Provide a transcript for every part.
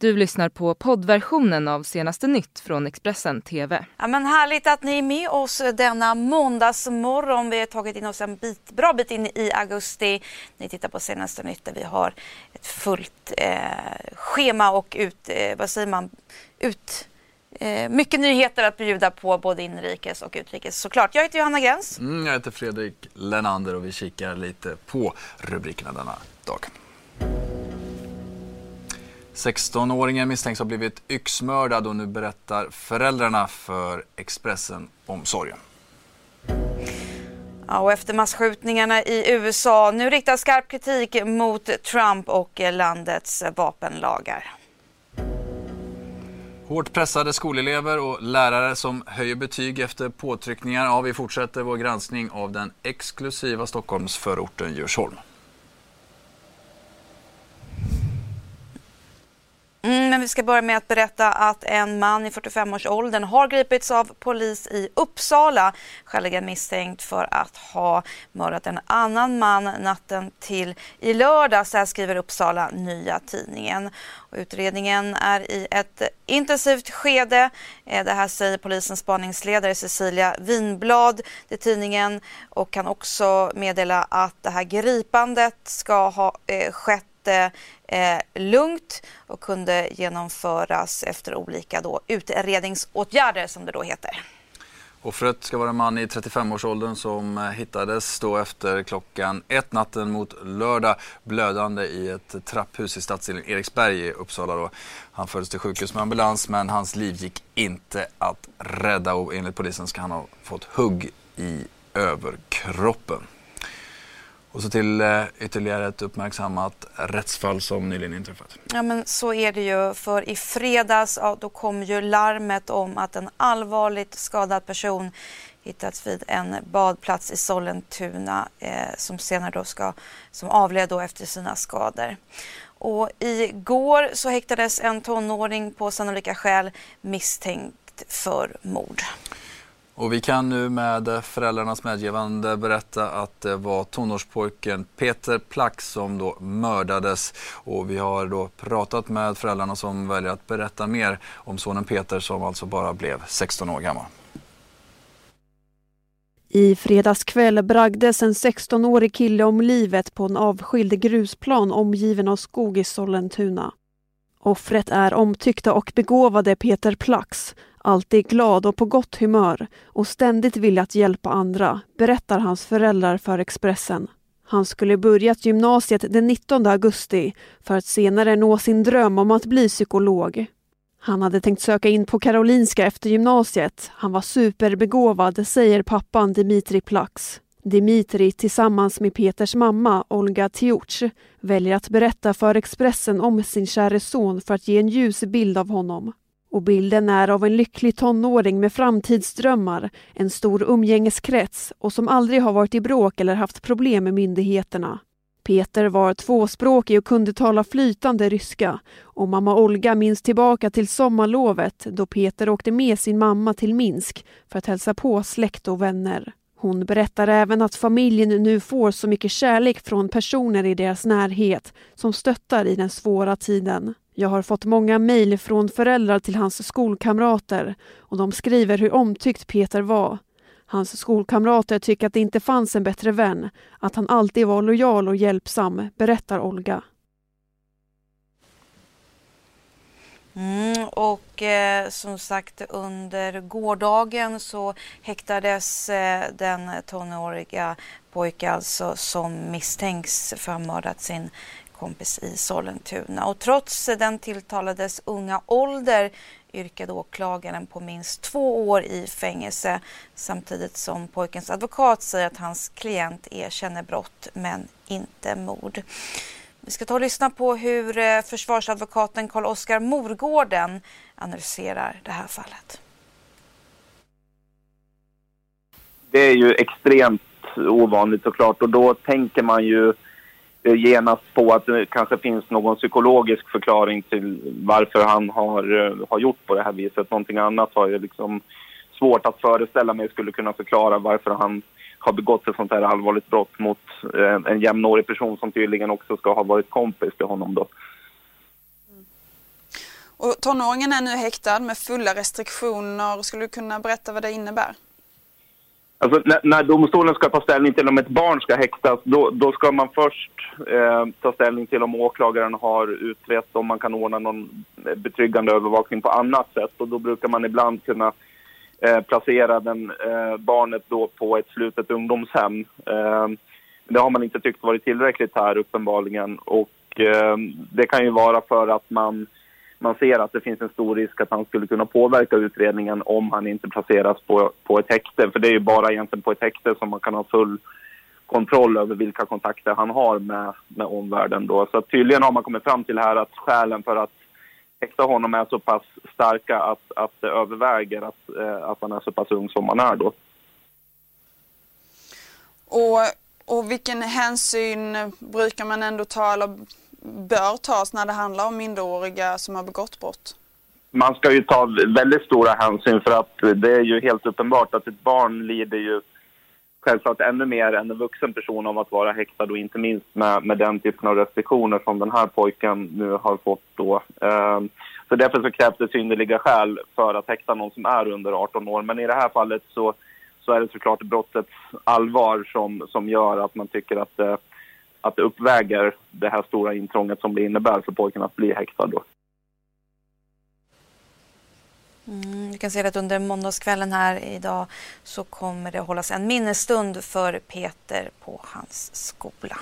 Du lyssnar på poddversionen av senaste nytt från Expressen TV. Ja, men härligt att ni är med oss denna måndagsmorgon. Vi har tagit in oss en bit, bra bit in i augusti. Ni tittar på senaste nytt där vi har ett fullt eh, schema och ut, eh, vad säger man, ut Eh, mycket nyheter att bjuda på både inrikes och utrikes såklart. Jag heter Johanna Gräns. Mm, jag heter Fredrik Lenander och vi kikar lite på rubrikerna denna dag. 16-åringen misstänks ha blivit yxmördad och nu berättar föräldrarna för Expressen om sorgen. Ja, och efter massskjutningarna i USA, nu riktas skarp kritik mot Trump och landets vapenlagar. Hårt pressade skolelever och lärare som höjer betyg efter påtryckningar. Ja, vi fortsätter vår granskning av den exklusiva Stockholmsförorten Djursholm. Mm, men vi ska börja med att berätta att en man i 45-årsåldern har gripits av polis i Uppsala, skäligen misstänkt för att ha mördat en annan man natten till i lördags. Det här skriver Uppsala Nya Tidningen. Och utredningen är i ett intensivt skede. Eh, det här säger polisens spaningsledare Cecilia Winblad till tidningen och kan också meddela att det här gripandet ska ha eh, skett skett eh, lugnt och kunde genomföras efter olika då, utredningsåtgärder som det då heter. Offret ska vara en man i 35-årsåldern som eh, hittades då efter klockan ett natten mot lördag blödande i ett trapphus i stadsdelen Eriksberg i Uppsala. Då. Han fördes till sjukhus med ambulans men hans liv gick inte att rädda och enligt polisen ska han ha fått hugg i överkroppen. Och så till eh, ytterligare ett uppmärksammat rättsfall som nyligen inträffat. Ja men så är det ju för i fredags ja, då kom ju larmet om att en allvarligt skadad person hittats vid en badplats i Sollentuna eh, som senare då ska, som avled då efter sina skador. Och igår så häktades en tonåring på sannolika skäl misstänkt för mord. Och vi kan nu med föräldrarnas medgivande berätta att det var tonårspojken Peter Plack som då mördades. Och vi har då pratat med föräldrarna som väljer att berätta mer om sonen Peter som alltså bara blev 16 år gammal. I fredags kväll bragdes en 16-årig kille om livet på en avskild grusplan omgiven av skog i Sollentuna. Offret är omtyckta och begåvade Peter Plax alltid glad och på gott humör och ständigt villig att hjälpa andra, berättar hans föräldrar för Expressen. Han skulle börjat gymnasiet den 19 augusti för att senare nå sin dröm om att bli psykolog. Han hade tänkt söka in på Karolinska efter gymnasiet. Han var superbegåvad, säger pappan Dimitri Plax. Dimitri tillsammans med Peters mamma Olga Tiuch väljer att berätta för Expressen om sin käre son för att ge en ljus bild av honom. Och bilden är av en lycklig tonåring med framtidsdrömmar, en stor umgängeskrets och som aldrig har varit i bråk eller haft problem med myndigheterna. Peter var tvåspråkig och kunde tala flytande ryska och mamma Olga minns tillbaka till sommarlovet då Peter åkte med sin mamma till Minsk för att hälsa på släkt och vänner. Hon berättar även att familjen nu får så mycket kärlek från personer i deras närhet som stöttar i den svåra tiden. Jag har fått många mejl från föräldrar till hans skolkamrater och de skriver hur omtyckt Peter var. Hans skolkamrater tycker att det inte fanns en bättre vän, att han alltid var lojal och hjälpsam, berättar Olga. Mm, och eh, som sagt under gårdagen så häktades eh, den tonåriga pojke alltså som misstänks för att ha mördat sin kompis i Sollentuna. Och trots den tilltalades unga ålder yrkade åklagaren på minst två år i fängelse samtidigt som pojkens advokat säger att hans klient erkänner brott men inte mord. Vi ska ta och lyssna på hur eh, försvarsadvokaten Carl-Oskar Morgården analyserar det här fallet. Det är ju extremt ovanligt såklart och då tänker man ju Eh, Eh, genast på att det kanske finns någon psykologisk förklaring till varför han har, eh, har gjort på det här viset. Någonting annat har jag liksom svårt att föreställa mig skulle kunna förklara varför han har begått ett sånt här allvarligt brott mot eh, en jämnårig person som tydligen också ska ha varit kompis till honom då. Och tonåringen är nu häktad med fulla restriktioner. Skulle du kunna berätta vad det innebär? Alltså, när, när, domstolen ska ta ställning till om ett barn ska häktas, då, då ska man först eh, ta ställning till om åklagaren har utrett om man kan ordna någon eh, betryggande övervakning på annat sätt. Och då brukar man ibland kunna eh, placera den, eh, barnet då på ett slutet ungdomshem. Eh, det har man inte tyckt varit tillräckligt här uppenbarligen. Och eh, det kan ju vara för att man man ser att det finns en stor risk att han skulle kunna påverka utredningen om han inte placeras på, på ett häkte. För det är ju bara egentligen på ett häkte som man kan ha full kontroll över vilka kontakter han har med, med omvärlden. Då. Så tydligen har man kommit fram till här att skälen för att häkta honom är så pass starka att, att det överväger att, eh, att han är så pass ung som han är då. Och, och vilken hänsyn brukar man ändå ta eller bör tas när det handlar om minderåriga som har begått brott? Man ska ju ta väldigt stora hänsyn för att det är ju helt uppenbart att ett barn lider ju självklart ännu mer än en vuxen person av att vara häktad och inte minst med, med den typen av restriktioner som den här pojken nu har fått då. Ehm, så därför så krävs det synnerliga skäl för att häkta någon som är under 18 år. Men i det här fallet så, så är det såklart brottets allvar som, som gör att man tycker att det att det uppväger det här stora intrånget som det innebär för pojken att bli häktad. Då. Mm, vi kan se att under måndagskvällen här idag så kommer det hållas en minnesstund för Peter på hans skola.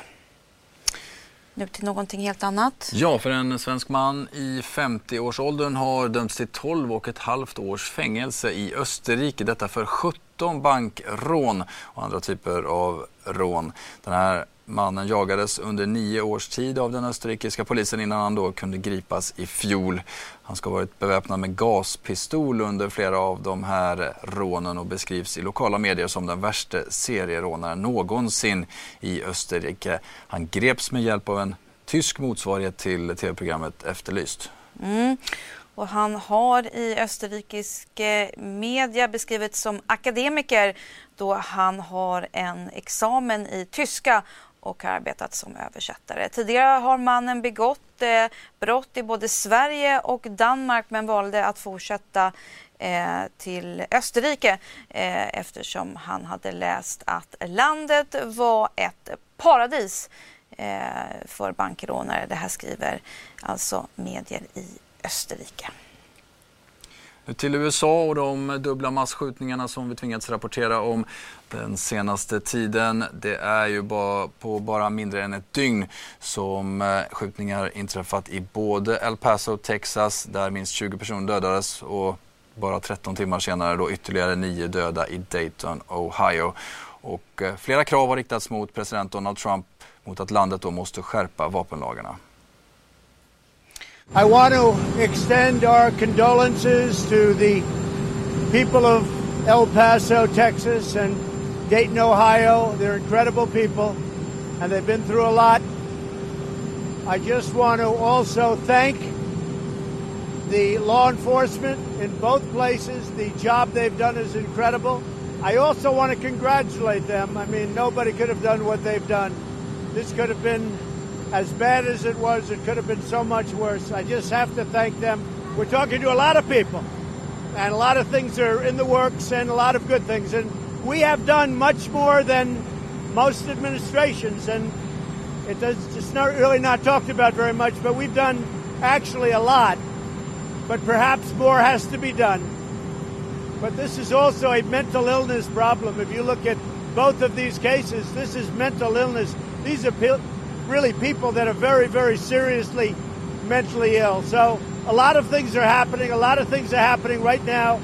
Nu till någonting helt annat. Ja, för en svensk man i 50-årsåldern har dömts till 12 och ett halvt års fängelse i Österrike. Detta för 17 bankrån och andra typer av rån. Den här Mannen jagades under nio års tid av den österrikiska polisen innan han då kunde gripas i fjol. Han ska ha varit beväpnad med gaspistol under flera av de här rånen och beskrivs i lokala medier som den värsta serierånaren någonsin i Österrike. Han greps med hjälp av en tysk motsvarighet till tv-programmet Efterlyst. Mm. Och han har i österrikisk eh, media beskrivits som akademiker då han har en examen i tyska och har arbetat som översättare. Tidigare har mannen begått eh, brott i både Sverige och Danmark men valde att fortsätta eh, till Österrike eh, eftersom han hade läst att landet var ett paradis eh, för bankrånare. Det här skriver alltså medier i Österrike. Till USA och de dubbla massskjutningarna som vi tvingats rapportera om den senaste tiden. Det är ju bara på bara mindre än ett dygn som eh, skjutningar inträffat i både El Paso, Texas, där minst 20 personer dödades och bara 13 timmar senare då ytterligare 9 döda i Dayton, Ohio. Och eh, flera krav har riktats mot president Donald Trump mot att landet då måste skärpa vapenlagarna. I want to extend our condolences to the people of El Paso, Texas, and Dayton, Ohio. They're incredible people, and they've been through a lot. I just want to also thank the law enforcement in both places. The job they've done is incredible. I also want to congratulate them. I mean, nobody could have done what they've done. This could have been as bad as it was, it could have been so much worse. I just have to thank them. We're talking to a lot of people, and a lot of things are in the works, and a lot of good things. And we have done much more than most administrations, and it does, it's not really not talked about very much, but we've done actually a lot. But perhaps more has to be done. But this is also a mental illness problem. If you look at both of these cases, this is mental illness. These are really people that are very, very seriously mentally ill. So a lot of things are happening. A lot of things are happening right now.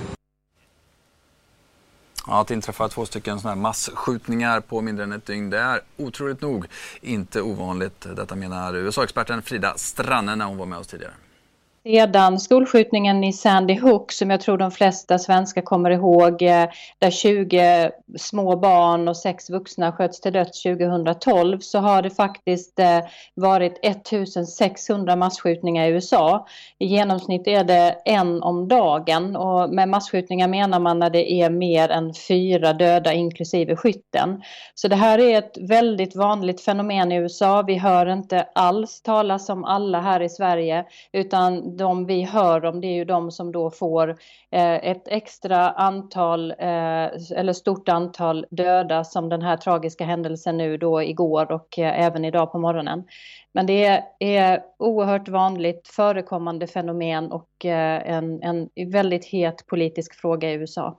Ja, att inträffa två stycken såna här massskjutningar på mindre än ett dygn, det är otroligt nog inte ovanligt. Detta menar USA-experten Frida Stranne när hon var med oss tidigare. Sedan skolskjutningen i Sandy Hook som jag tror de flesta svenskar kommer ihåg eh, där 20 små barn och sex vuxna sköts till döds 2012 så har det faktiskt eh, varit 1600 massskjutningar i USA. I genomsnitt är det en om dagen och med massskjutningar menar man när det är mer än fyra döda inklusive skytten. Så det här är ett väldigt vanligt fenomen i USA. Vi hör inte alls talas om alla här i Sverige utan de vi hör om det är ju de som då får eh, ett extra antal eh, eller stort antal döda som den här tragiska händelsen nu då igår och eh, även idag på morgonen. Men det är, oerhört vanligt förekommande fenomen och eh, en, en väldigt het politisk fråga i USA.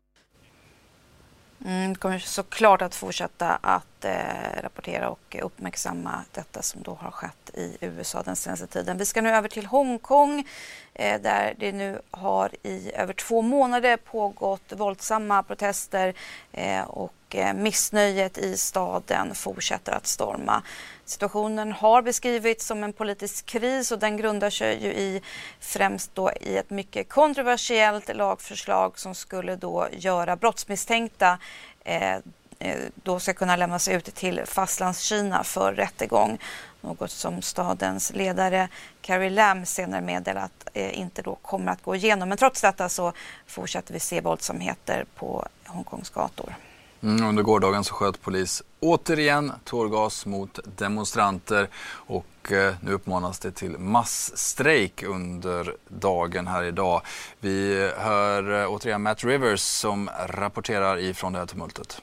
Mm, kommer såklart att fortsätta att eh, rapportera och uppmärksamma detta som då har skett i USA den senaste tiden. Vi ska nu över till Hongkong eh, där det nu har i över två månader pågått våldsamma protester eh, och och eh, missnöjet i staden fortsätter att storma. Situationen har beskrivits som en politisk kris och den grundar sig ju i främst då i ett mycket kontroversiellt lagförslag som skulle då göra brottsmisstänkta eh, eh, då ska kunna lämnas ut till Fastlandskina för rättegång. Något som stadens ledare Carrie Lam senare meddelat eh, inte då kommer att gå igenom. Men trots detta så fortsätter vi se våldsamheter på Hongkongs gator. Mm, under gårdagen så sköt polis återigen tårgas mot demonstranter och eh, nu uppmanas det till massstrejk under dagen här idag. Vi hör eh, återigen Matt Rivers som rapporterar ifrån det här tumultet.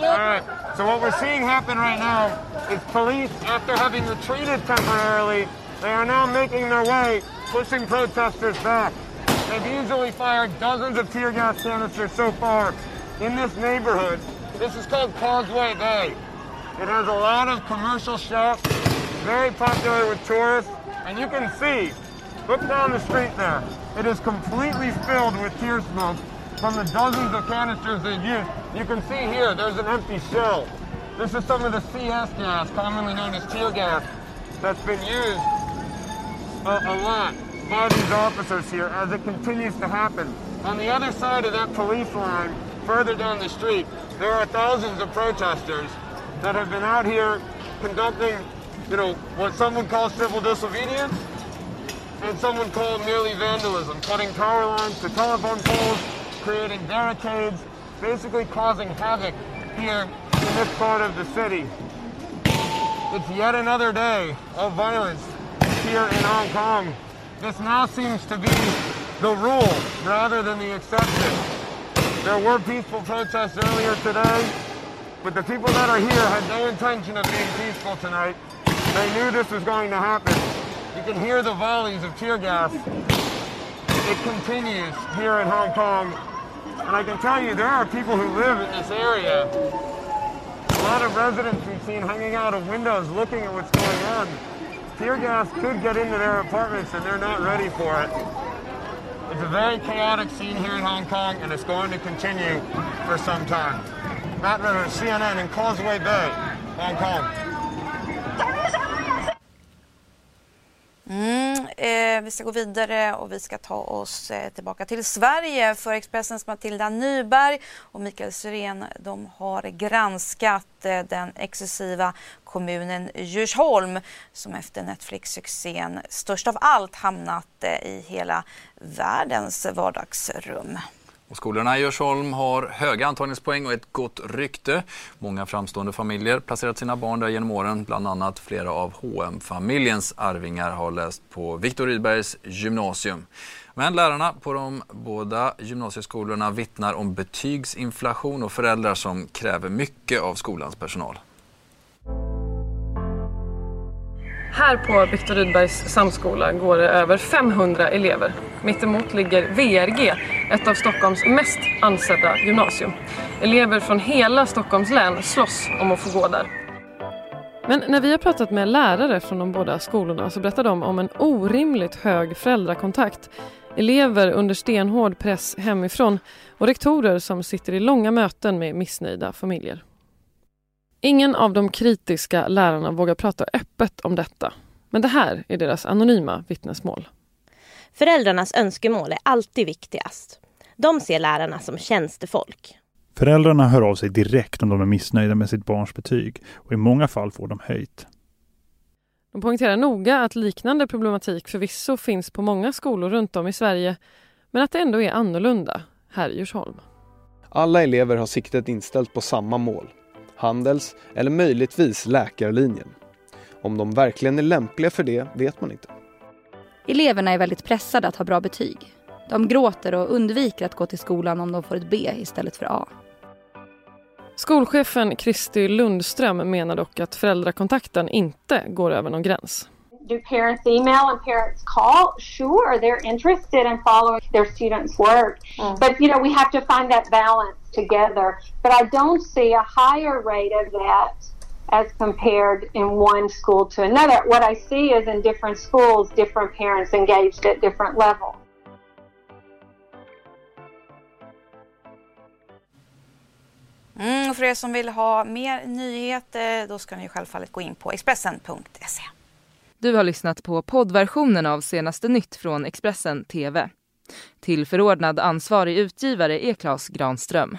Alright, so what we're seeing happen right now is police, after having retreated temporarily, they are now making their way, pushing protesters back. They've easily fired dozens of tear gas canisters so far in this neighborhood. This is called Causeway Bay. It has a lot of commercial shops, very popular with tourists, and you can see, look down the street there. It is completely filled with tear smoke from the dozens of canisters they've used. You can see here, there's an empty shell. This is some of the CS gas, commonly known as tear gas, that's been used a, a lot by these officers here as it continues to happen. On the other side of that police line, further down the street, there are thousands of protesters that have been out here conducting, you know, what someone calls civil disobedience and someone called merely vandalism, cutting power lines to telephone poles, creating barricades, basically causing havoc here in this part of the city. It's yet another day of violence here in Hong Kong. This now seems to be the rule rather than the exception. There were peaceful protests earlier today, but the people that are here had no intention of being peaceful tonight. They knew this was going to happen. You can hear the volleys of tear gas. It continues here in Hong Kong. And I can tell you, there are people who live in this area. A lot of residents we've seen hanging out of windows looking at what's going on tear gas could get into their apartments and they're not ready for it. It's a very chaotic scene here in Hong Kong and it's going to continue for some time. Matt Ritter, CNN in Causeway Bay, Hong Kong. Mm, eh, vi ska gå vidare och vi ska ta oss eh, tillbaka till Sverige för Expressens Matilda Nyberg och Mikael Syrén de har granskat eh, den exklusiva kommunen Djursholm som efter Netflix-succén störst av allt hamnat eh, i hela världens vardagsrum. Och skolorna i Djursholm har höga antagningspoäng och ett gott rykte. Många framstående familjer placerat sina barn där genom åren. Bland annat flera av hm familjens arvingar har läst på Viktor Rydbergs gymnasium. Men lärarna på de båda gymnasieskolorna vittnar om betygsinflation och föräldrar som kräver mycket av skolans personal. Här på Viktor Rydbergs samskola går det över 500 elever. Mittemot ligger VRG, ett av Stockholms mest ansedda gymnasium. Elever från hela Stockholms län slåss om att få gå där. Men när vi har pratat med lärare från de båda skolorna så berättar de om en orimligt hög föräldrakontakt. Elever under stenhård press hemifrån och rektorer som sitter i långa möten med missnöjda familjer. Ingen av de kritiska lärarna vågar prata öppet om detta. Men det här är deras anonyma vittnesmål. Föräldrarnas önskemål är alltid viktigast. De ser lärarna som tjänstefolk. Föräldrarna hör av sig direkt om de är missnöjda med sitt barns betyg och i många fall får de höjt. De poängterar noga att liknande problematik förvisso finns på många skolor runt om i Sverige men att det ändå är annorlunda här i Djursholm. Alla elever har siktet inställt på samma mål Handels eller möjligtvis läkarlinjen. Om de verkligen är lämpliga för det vet man inte. Eleverna är väldigt pressade att ha bra betyg. De gråter och undviker att gå till skolan om de får ett B istället för A. Skolchefen Kristi Lundström menar dock att föräldrakontakten inte går över någon gräns. Do parents email and parents call? Sure, they're interested in following their students' work. Mm. But you know, we have to find that balance together. But I don't see a higher rate of that as compared in one school to another. What I see is in different schools, different parents engaged at different levels. Mm, och för er som vill ha mer nyheter då ska ni självfallet gå in på Expressen.se. Du har lyssnat på poddversionen av senaste nytt från Expressen TV. Till förordnad ansvarig utgivare är Klas Granström.